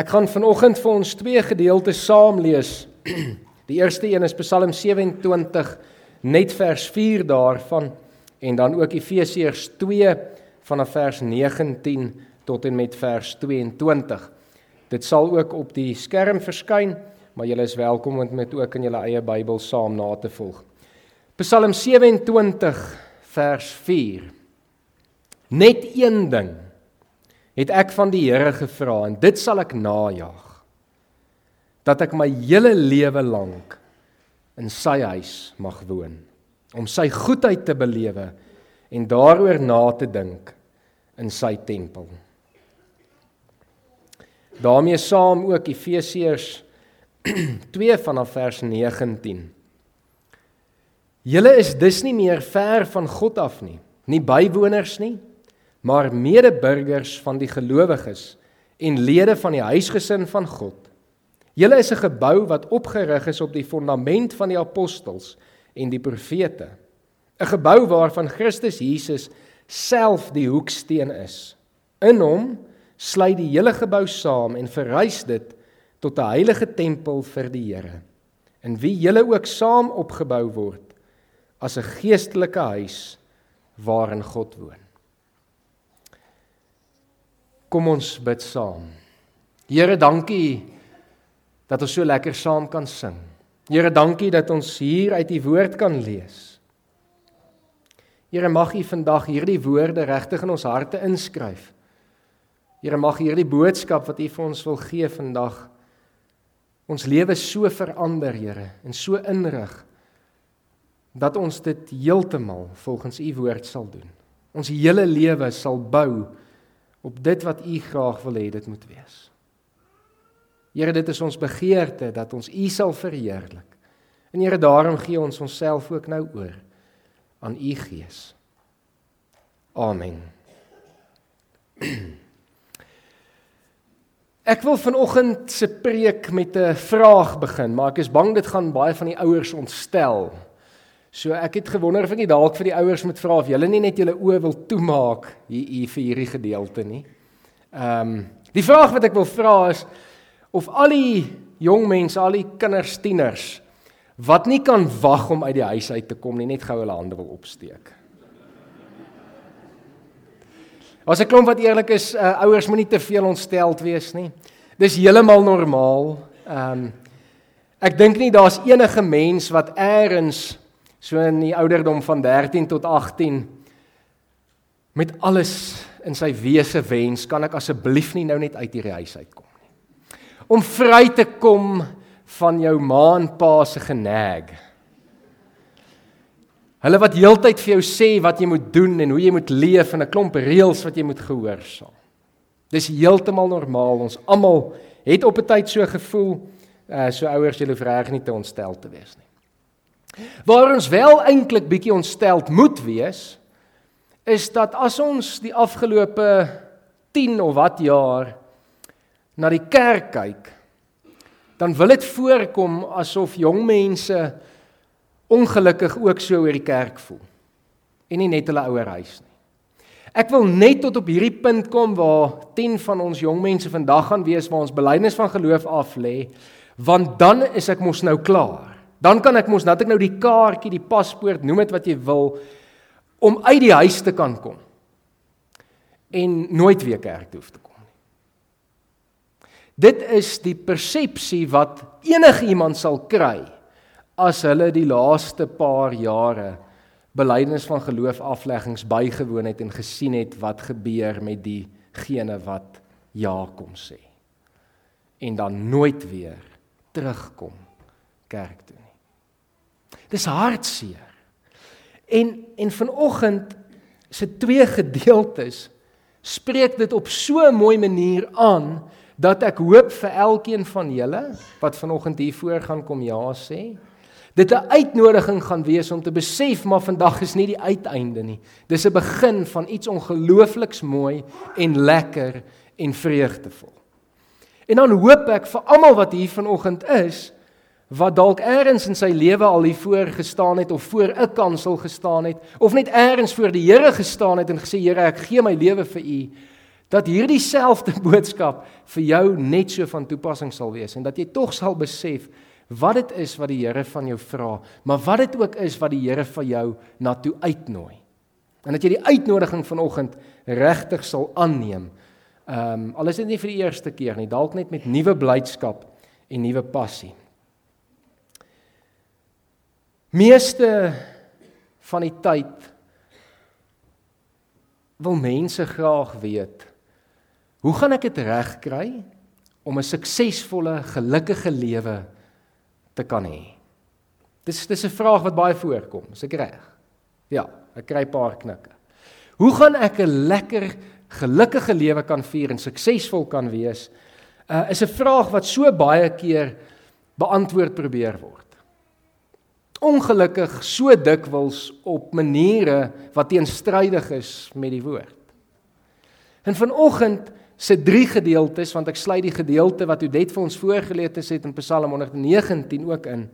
Ek gaan vanoggend vir ons twee gedeeltes saam lees. Die eerste een is Psalm 27 net vers 4 daarvan en dan ook Efesiërs 2 vanaf vers 19 tot en met vers 22. Dit sal ook op die skerm verskyn, maar julle is welkom om dit ook in julle eie Bybel saam na te volg. Psalm 27 vers 4. Net een ding het ek van die Here gevra en dit sal ek najag dat ek my hele lewe lank in sy huis mag woon om sy goedheid te belewe en daaroor na te dink in sy tempel. daarmee saam ook Efesiërs 2 vanaf vers 19. Julle is dus nie meer ver van God af nie, nie bywoners nie, maar medeburgers van die gelowiges en lede van die huisgesin van God. Julle is 'n gebou wat opgerig is op die fondament van die apostels en die profete. 'n Gebou waarvan Christus Jesus self die hoeksteen is. In hom sluit die hele gebou saam en verrys dit tot 'n heilige tempel vir die Here, in wie julle ook saam opgebou word as 'n geestelike huis waarin God woon. Kom ons bid saam. Here, dankie dat ons so lekker saam kan sing. Here, dankie dat ons hier uit u woord kan lees. Here, mag u vandag hierdie woorde regtig in ons harte inskryf. Here, mag hierdie boodskap wat u vir ons wil gee vandag ons lewe so verander, Here, en so inrig dat ons dit heeltemal volgens u woord sal doen. Ons hele lewe sal bou op dit wat u graag wil hê dit moet wees. Here, dit is ons begeerte dat ons u sal verheerlik. En Here, daarom gee ons onsself ook nou oor aan u Gees. Amen. Ek wil vanoggend se preek met 'n vraag begin, maar ek is bang dit gaan baie van die ouers ontstel. So ek het gewonder of ek nie dalk vir die ouers moet vra of hulle nie net julle oë wil toemaak hier, hier vir hierdie gedeelte nie. Ehm um, die vraag wat ek wil vra is of al die jong mense, al die kinders, tieners wat nie kan wag om uit die huis uit te kom nie, net gou hulle hande wil opsteek. As ek klomp wat eerlik is, uh, ouers moenie te veel ontsteld wees nie. Dis heeltemal normaal. Ehm um, ek dink nie daar's enige mens wat eers so in die ouderdom van 13 tot 18 met alles in sy wese wens kan ek asseblief nie nou net uit hierdie huis uitkom nie. Om vry te kom van jou ma en pa se genag hulle wat heeltyd vir jou sê wat jy moet doen en hoe jy moet leef en 'n klomp reëls wat jy moet gehoorsaam. Dis heeltemal normaal. Ons almal het op 'n tyd so gevoel uh, so ouers julle vreg nie te ontstel te wees nie Waar ons wel eintlik bietjie ontsteld moet wees is dat as ons die afgelope 10 of wat jaar na die kerk kyk dan wil dit voorkom asof jong mense ongelukkig ook so oor die kerk voel en nie net hulle ouer huis nie. Ek wil net tot op hierdie punt kom waar 10 van ons jong mense vandag gaan wees waar ons belydenis van geloof af lê want dan is ek mos nou klaar. Dan kan ek mos dat ek nou die kaartjie, die paspoort, noem dit wat jy wil, om uit die huis te kan kom. En nooit weer kerk toe hoef te kom nie. Dit is die persepsie wat enigiemand sal kry as hulle die laaste paar jare belydenis van geloof afleggings bygewoon het en gesien het wat gebeur met diegene wat ja kom sê en dan nooit weer terugkom kerk toe. Dis hartseer. En en vanoggend se twee gedeeltes spreek dit op so 'n mooi manier aan dat ek hoop vir elkeen van julle wat vanoggend hier voor gaan kom ja sê. Dit 'n uitnodiging gaan wees om te besef maar vandag is nie die uiteinde nie. Dis 'n begin van iets ongeloofliks mooi en lekker en vreugdevol. En dan hoop ek vir almal wat hier vanoggend is, wat dalk eers in sy lewe al hier voor gestaan het of voor 'n kansel gestaan het of net eers voor die Here gestaan het en gesê Here ek gee my lewe vir U dat hierdie selfde boodskap vir jou net so van toepassing sal wees en dat jy tog sal besef wat dit is wat die Here van jou vra, maar wat dit ook is wat die Here vir jou na toe uitnooi. En dat jy die uitnodiging vanoggend regtig sal aanneem. Ehm um, al is dit nie vir die eerste keer nie, dalk net met nuwe blydskap en nuwe passie. Meeste van die tyd wil mense graag weet hoe gaan ek dit regkry om 'n suksesvolle, gelukkige lewe te kan hê? Dis dis 'n vraag wat baie voorkom, is ek reg? Ja, ek kry 'n paar knikke. Hoe gaan ek 'n lekker, gelukkige lewe kan vier en suksesvol kan wees? Uh is 'n vraag wat so baie keer beantwoord probeer word ongelukkig so dikwels op maniere wat teenstrydig is met die woord. En vanoggend se drie gedeeltes want ek sluit die gedeelte wat Udet vir ons voorgelees het in Psalm 119 ook in.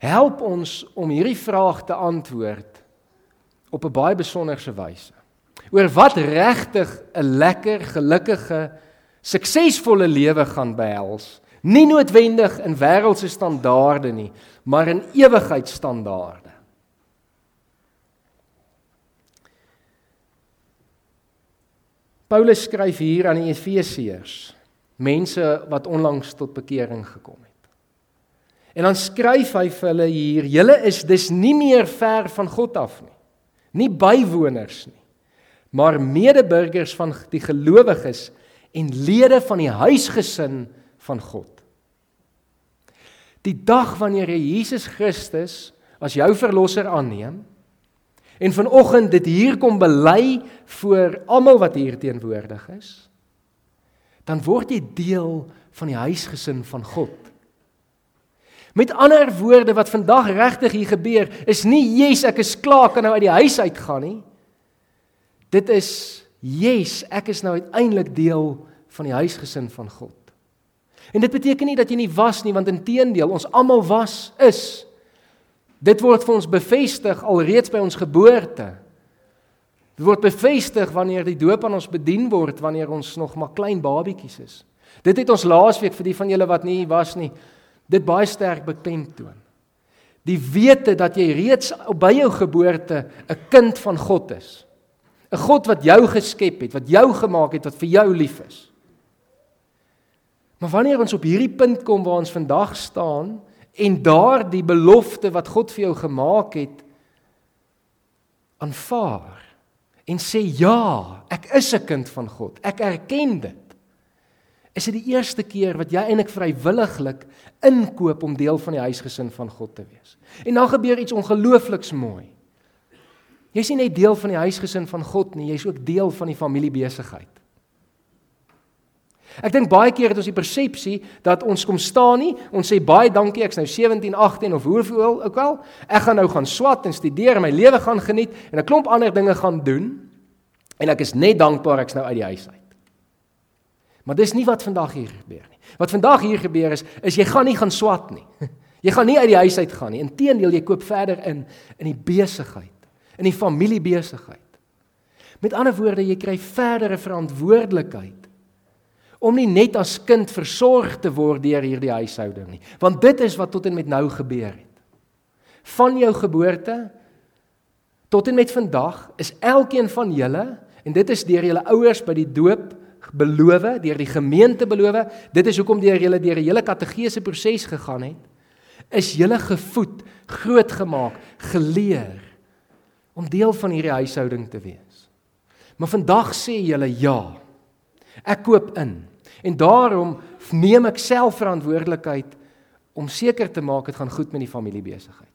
Help ons om hierdie vraag te antwoord op 'n baie besonderse wyse. Oor wat regtig 'n lekker, gelukkige, suksesvolle lewe gaan behels Nie noodwendig in wêreldse standaarde nie, maar in ewigheidsstandaarde. Paulus skryf hier aan die Efesiërs, mense wat onlangs tot bekering gekom het. En dan skryf hy vir hulle hier: "Julle is dus nie meer ver van God af nie. Nie bywoners nie, maar medeburgers van die gelowiges en lede van die huisgesin van God." Die dag wanneer jy Jesus Christus as jou verlosser aanneem en vanoggend dit hier kom bely voor almal wat hier teenwoordig is, dan word jy deel van die huisgesin van God. Met ander woorde wat vandag regtig hier gebeur, is nie yes, ek is klaar kan nou uit die huis uit gaan nie. Dit is yes, ek is nou uiteindelik deel van die huisgesin van God. En dit beteken nie dat jy nie was nie, want inteendeel, ons almal was is. Dit word vir ons bevestig alreeds by ons geboorte. Dit word bevestig wanneer die doop aan ons bedien word wanneer ons nog maar klein babietjies is. Dit het ons laasweek vir die van julle wat nie was nie, dit baie sterk beklemtoon. Die wete dat jy reeds by jou geboorte 'n kind van God is. 'n God wat jou geskep het, wat jou gemaak het, wat vir jou lief is. Maar wanneer ons op hierdie punt kom waar ons vandag staan en daardie belofte wat God vir jou gemaak het aanvaar en sê ja, ek is 'n kind van God. Ek erken dit. Is dit die eerste keer wat jy eintlik vrywilliglik inkoop om deel van die huisgesin van God te wees. En dan gebeur iets ongeloofliks mooi. Jy's nie net deel van die huisgesin van God nie, jy's ook deel van die familiebesigheid. Ek dink baie keer het ons die persepsie dat ons kom staan nie, ons sê baie dankie, ek's nou 17, 18 of hoeveel ook al. Ek gaan nou gaan swat en studeer, my lewe gaan geniet en 'n klomp ander dinge gaan doen en ek is net dankbaar ek's nou uit die huis uit. Maar dis nie wat vandag hier gebeur nie. Wat vandag hier gebeur is is jy gaan nie gaan swat nie. Jy gaan nie uit die huis uit gaan nie. Inteendeel, jy koop verder in in die besigheid, in die familiebesigheid. Met ander woorde, jy kry verdere verantwoordelikheid om nie net as kind versorg te word deur hierdie huishouding nie, want dit is wat tot en met nou gebeur het. Van jou geboorte tot en met vandag is elkeen van julle en dit is deur julle ouers by die doop beloof, deur die gemeente beloof, dit is hoekom deur julle deur 'n hele kategese proses gegaan het, is julle gevoed, grootgemaak, geleer om deel van hierdie huishouding te wees. Maar vandag sê julle ja. Ek koop in. En daarom neem ek self verantwoordelikheid om seker te maak dit gaan goed met die familiebesigheid.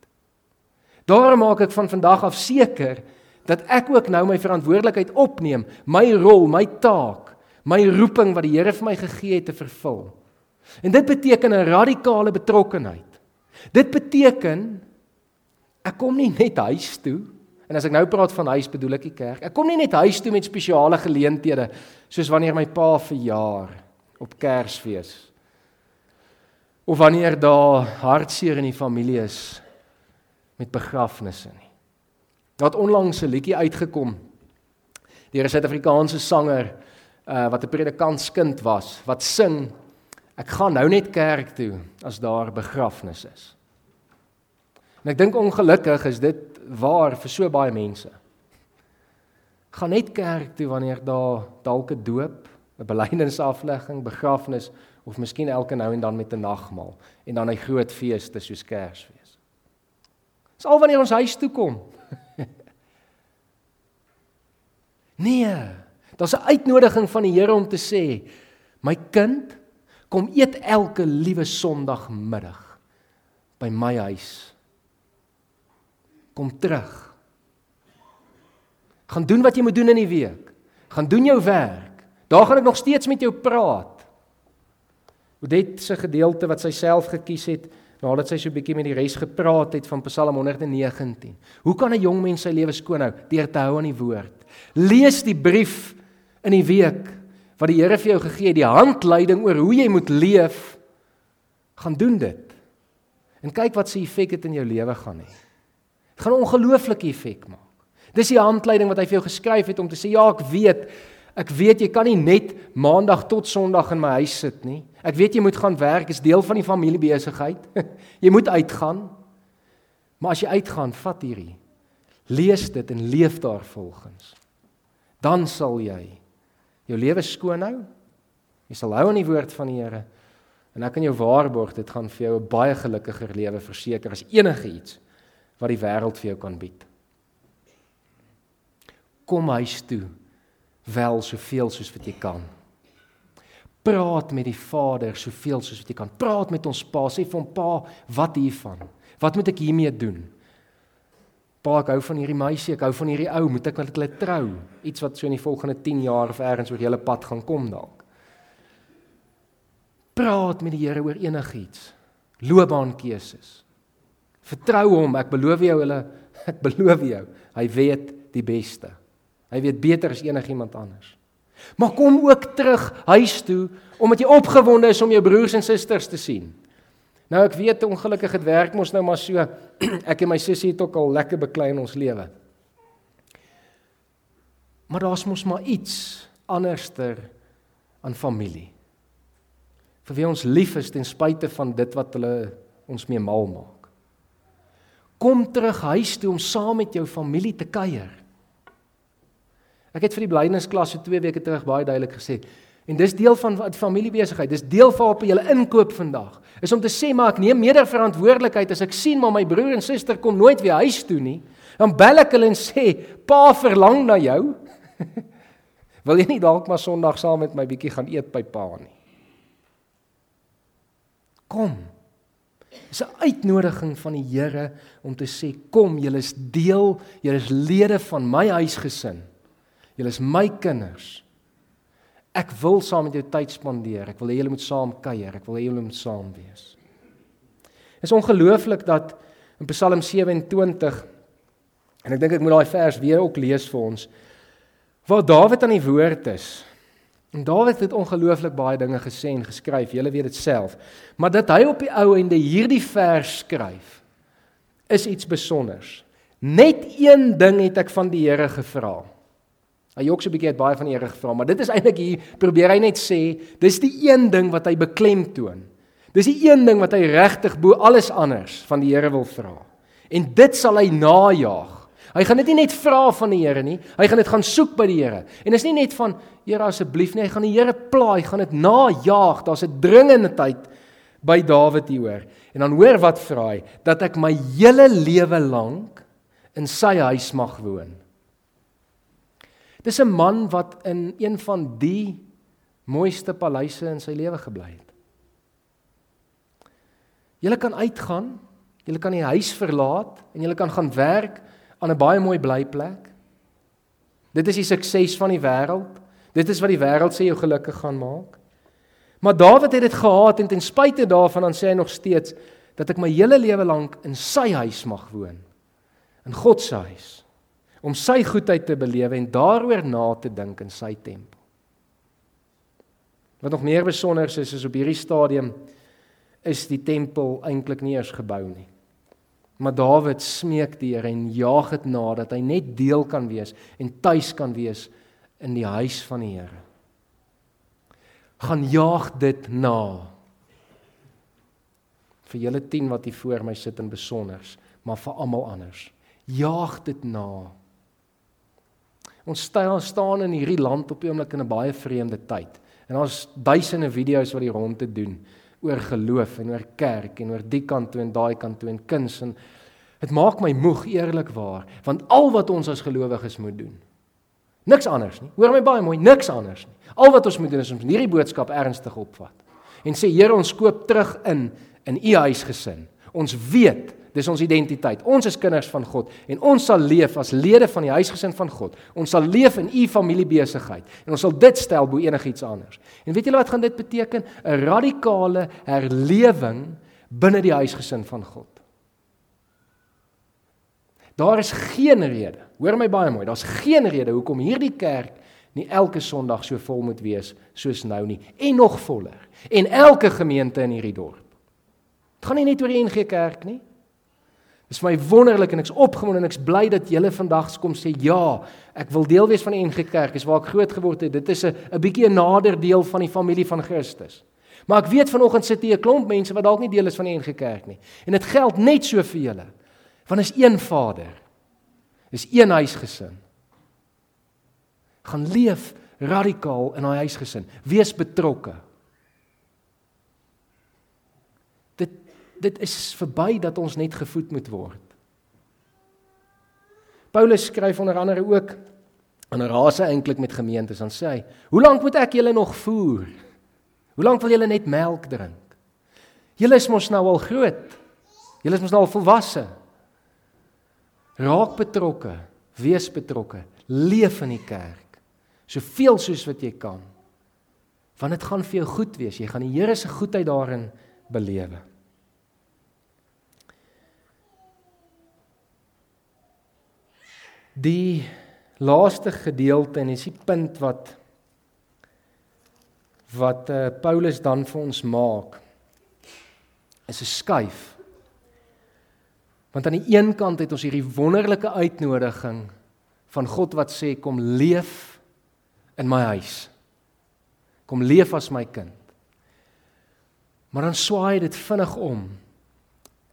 Daarom maak ek van vandag af seker dat ek ook nou my verantwoordelikheid opneem, my rol, my taak, my roeping wat die Here vir my gegee het te vervul. En dit beteken 'n radikale betrokkenheid. Dit beteken ek kom nie net huis toe En as ek nou praat van huis, bedoel ek die kerk. Ek kom nie net huis toe met spesiale geleenthede soos wanneer my pa verjaar op Kersfees. Of wanneer daar hartseer in die familie is met begrafnisse nie. Daar het onlangs 'n liedjie uitgekom deur 'n Suid-Afrikaanse sanger uh wat 'n predikantskind was wat sing ek gaan nou net kerk toe as daar begrafnis is. En ek dink ongelukkig is dit waar vir so baie mense. Gaan net kerk toe wanneer daar dalk 'n doop, 'n belydenisaflegging, begrafnis of miskien elke nou en dan met 'n nagmaal en dan 'n groot feeste soos Kersfees. Dis al wanneer ons huis toe kom. nee, daar's 'n uitnodiging van die Here om te sê, my kind, kom eet elke liewe Sondagmiddag by my huis. Kom terug. Gaan doen wat jy moet doen in die week. Gaan doen jou werk. Daar gaan ek nog steeds met jou praat. Odet se gedeelte wat sy self gekies het nadat sy so 'n bietjie met die res gepraat het van Psalm 119. Hoe kan 'n jong mens sy lewe skoon hou deur te hou aan die woord? Lees die brief in die week wat die Here vir jou gegee het, die handleiding oor hoe jy moet leef. Gaan doen dit. En kyk wat se effek dit in jou lewe gaan hê. Gaan 'n ongelooflike effek maak. Dis die handleiding wat hy vir jou geskryf het om te sê ja, ek weet Ek weet jy kan nie net maandag tot sonderdag in my huis sit nie. Ek weet jy moet gaan werk, is deel van die familiebesigheid. jy moet uitgaan. Maar as jy uitgaan, vat hierdie. Lees dit en leef daarvolgens. Dan sal jy jou lewe skoon hou. Jy sal hou aan die woord van die Here. En ek kan jou waarborg dit gaan vir jou 'n baie gelukkiger lewe verseker as enige iets wat die wêreld vir jou kan bied. Kom huis toe wel soveel soos wat jy kan. Praat met die Vader soveel soos wat jy kan. Praat met ons Pa, sê vir hom Pa, wat hiervan? Wat moet ek hiermee doen? Pa, ek hou van hierdie meisie, ek hou van hierdie ou, moet ek met hulle trou? Iets wat so in die volgende 10 jaar of ergens oor hele pad gaan kom dalk. Praat met die Here oor enigiets. Loopbaankeuses. Vertrou hom, ek beloof jou hulle, ek beloof jou, hy weet die beste. Hy weet beter as enigiemand anders. Maar kom ook terug huis toe omdat jy opgewonde is om jou broers en susters te sien. Nou ek weet ongelukkig het werk mos nou maar so. Ek en my sussie het ook al lekker beklei in ons lewe. Maar daar's mos maar iets anderster aan familie. Vir wie ons lief is ten spyte van dit wat hulle ons mee mal maak. Kom terug huis toe om saam met jou familie te kuier. Ek het vir die blydenisklas so 2 weke terug baie duidelik gesê en dis deel van familiebesigheid, dis deel van op julle inkoop vandag. Is om te sê maar ek neem mede-verantwoordelikheid as ek sien maar my broer en suster kom nooit weer huis toe nie. Dan bel ek hulle en sê, "Pa verlang na jou." Wil jy nie dalk maar Sondag saam met my bietjie gaan eet by pa nie? Kom. Dis 'n uitnodiging van die Here om te sê, "Kom, julle is deel, julle is lede van my huisgesin." Julle is my kinders. Ek wil saam met jou tyd spandeer. Ek wil hê julle moet saam kuier. Ek wil hê julle moet saam wees. Dit is ongelooflik dat in Psalm 27 en ek dink ek moet daai vers weer ook lees vir ons waar Dawid aan die woord is. En Dawid het ongelooflik baie dinge gesê en geskryf. Julle weet dit self. Maar dat hy op die ou ende hierdie vers skryf is iets spesiaals. Net een ding het ek van die Here gevra. Hy jok so 'n bietjie uit baie van die Here gevra, maar dit is eintlik hier probeer hy net sê, dis die een ding wat hy beklemtoon. Dis die een ding wat hy regtig bo alles anders van die Here wil vra. En dit sal hy najaag. Hy gaan dit nie net vra van die Here nie, hy gaan dit gaan soek by die Here. En is nie net van Here asseblief nie, hy gaan die Here plaai, gaan dit najaag. Daar's 'n dringende tyd by Dawid hieroor. En dan hoor wat vra hy, dat ek my hele lewe lank in sy huis mag woon. Dis 'n man wat in een van die mooiste paleise in sy lewe gebly het. Jy kan uitgaan, jy kan die huis verlaat en jy kan gaan werk aan 'n baie mooi blyplek. Dit is die sukses van die wêreld. Dit is wat die wêreld sê jou gelukkig gaan maak. Maar Dawid het dit gehaat en ten spyte daarvan dan sê hy nog steeds dat ek my hele lewe lank in sy huis mag woon. In God se huis om sy goedheid te belewe en daaroor na te dink in sy tempel. Wat nog meer besonder is is op hierdie stadium is die tempel eintlik nie eers gebou nie. Maar Dawid smeek die Here en jaag dit na dat hy net deel kan wees en tuis kan wees in die huis van die Here. Gaan jaag dit na. Vir julle 10 wat hier voor my sit in besonders, maar vir almal anders. Jaag dit na. Ons staan in hierdie land op 'n oomblik in 'n baie vreemde tyd. En daar's duisende video's wat die rond te doen oor geloof en oor kerk en oor die kant toe en daai kant toe en kuns. En dit maak my moeg eerlikwaar want al wat ons as gelowiges moet doen niks anders nie. Hoor my baie mooi niks anders nie. Al wat ons moet doen is om hierdie boodskap ernstig opvat en sê Here ons koop terug in in u huisgesin. Ons weet Dis ons identiteit. Ons is kinders van God en ons sal leef as lede van die huisgesin van God. Ons sal leef in u familiebesigheid en ons sal dit stel bo enigiets anders. En weet julle wat gaan dit beteken? 'n Radikale herlewing binne die huisgesin van God. Daar is geen rede, hoor my baie mooi, daar's geen rede hoekom hierdie kerk nie elke Sondag so vol moet wees soos nou nie en nog voller. En elke gemeente in hierdie dorp. Dit gaan nie net oor die NG Kerk nie. Dis vir my wonderlik en ek's opgewonde en ek's bly dat julle vandag kom sê ja, ek wil deel wees van die NG Kerk. Dis waar ek groot geword het. Dit is 'n 'n bietjie 'n nader deel van die familie van Christus. Maar ek weet vanoggend sit hier 'n klomp mense wat dalk nie deel is van die NG Kerk nie. En dit geld net so vir julle. Want is een Vader. Dis een huisgesin. Gaan leef radikaal in daai huisgesin. Wees betrokke. Dit is verby dat ons net gevoed moet word. Paulus skryf onder andere ook aan rase eintlik met gemeentes dan sê hy: "Hoe lank moet ek julle nog voer? Hoe lank wil julle net melk drink? Julle is mos nou al groot. Julle is mos nou al volwasse. Raak betrokke, wees betrokke, leef in die kerk soveel soos wat jy kan. Want dit gaan vir jou goed wees. Jy gaan die Here se goedheid daarin belewe." Die laaste gedeelte en dis die punt wat wat uh, Paulus dan vir ons maak is 'n skuif. Want aan die een kant het ons hierdie wonderlike uitnodiging van God wat sê kom leef in my huis. Kom leef as my kind. Maar dan swaai dit vinnig om.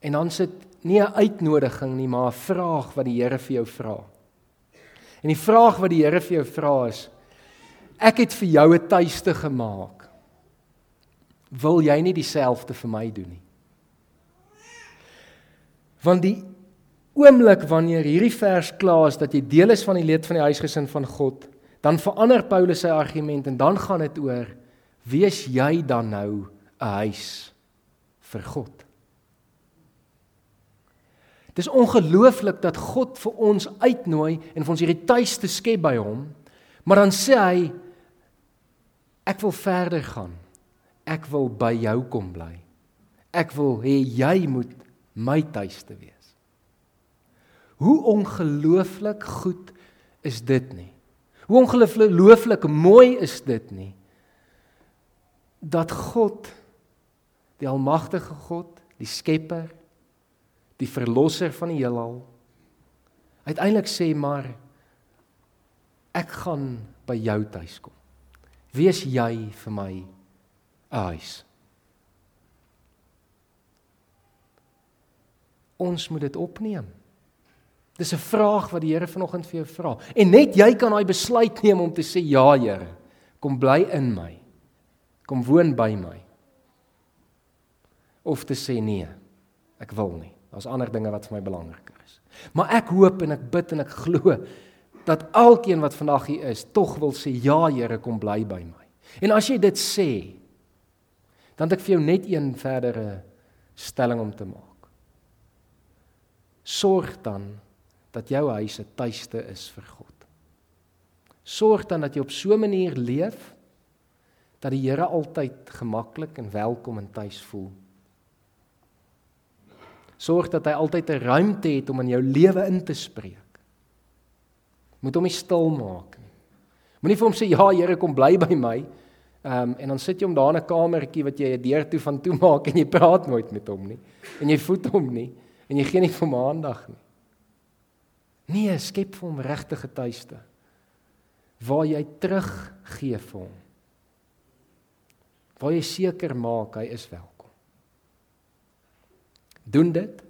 En dan sit nie 'n uitnodiging nie, maar 'n vraag wat die Here vir jou vra. En die vraag wat die Here vir jou vra is: Ek het vir jou 'n tuiste gemaak. Wil jy nie dieselfde vir my doen nie? Want die oomblik wanneer hierdie vers klaar is dat jy deel is van die leed van die huisgesin van God, dan verander Paulus sy argument en dan gaan dit oor: Wees jy dan nou 'n huis vir God? Dis ongelooflik dat God vir ons uitnooi en vir ons hierdie tuiste skep by hom. Maar dan sê hy ek wil verder gaan. Ek wil by jou kom bly. Ek wil hê jy moet my tuiste wees. Hoe ongelooflik goed is dit nie? Hoe ongelooflik mooi is dit nie? Dat God die almagtige God, die skepper die verlosser van die heelal uiteindelik sê maar ek gaan by jou tuis kom. Wees jy vir my 'n huis. Ons moet dit opneem. Dis 'n vraag wat die Here vanoggend vir jou vra. En net jy kan daai besluit neem om te sê ja, Here. Kom bly in my. Kom woon by my. Of te sê nee. Ek wil nie. Daar's ander dinge wat vir my belangriker is. Maar ek hoop en ek bid en ek glo dat elkeen wat vandag hier is, tog wil sê ja Here, kom bly by my. En as jy dit sê, dan het ek vir jou net een verdere stelling om te maak. Sorg dan dat jou huis 'n tuiste is vir God. Sorg dan dat jy op so 'n manier leef dat die Here altyd gemaklik en welkom en tuis voel Sorg dat hy altyd 'n ruimte het om in jou lewe in te spreek. Moet hom nie stil maak nie. Moenie vir hom sê ja, Here, kom bly by my. Ehm um, en dan sit jy hom daar in 'n kamertjie wat jy 'n deur toe van toe maak en jy praat nooit met hom nie. En jy voed hom nie en jy gee nie vir hom aandag nie. Nee, skep vir hom regtige tuiste waar jy teruggee vir hom. Waar jy seker maak hy is welkom. Doen dit.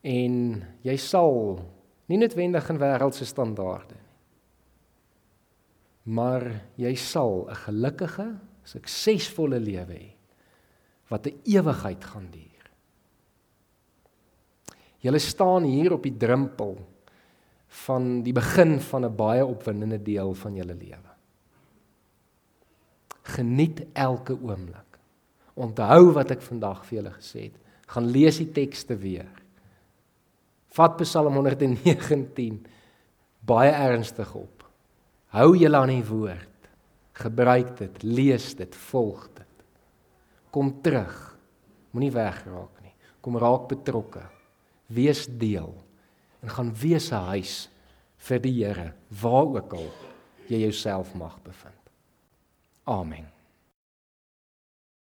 En jy sal nie noodwendig in wêreldse standaarde nie. Maar jy sal 'n gelukkige, suksesvolle lewe hê wat 'n ewigheid gaan duur. Jy staan hier op die drempel van die begin van 'n baie opwindende deel van jou lewe. Geniet elke oomblik. Onthou wat ek vandag vir julle gesê het. Gaan lees die tekste weer. Vat Psalm 119 baie ernstig op. Hou julle aan die woord. Gebruik dit, lees dit, volg dit. Kom terug. Moenie wegraak nie. Kom raak betrokke. Wees deel en gaan wees 'n huis vir die Here waar ook al jy jouself mag bevind. Amen.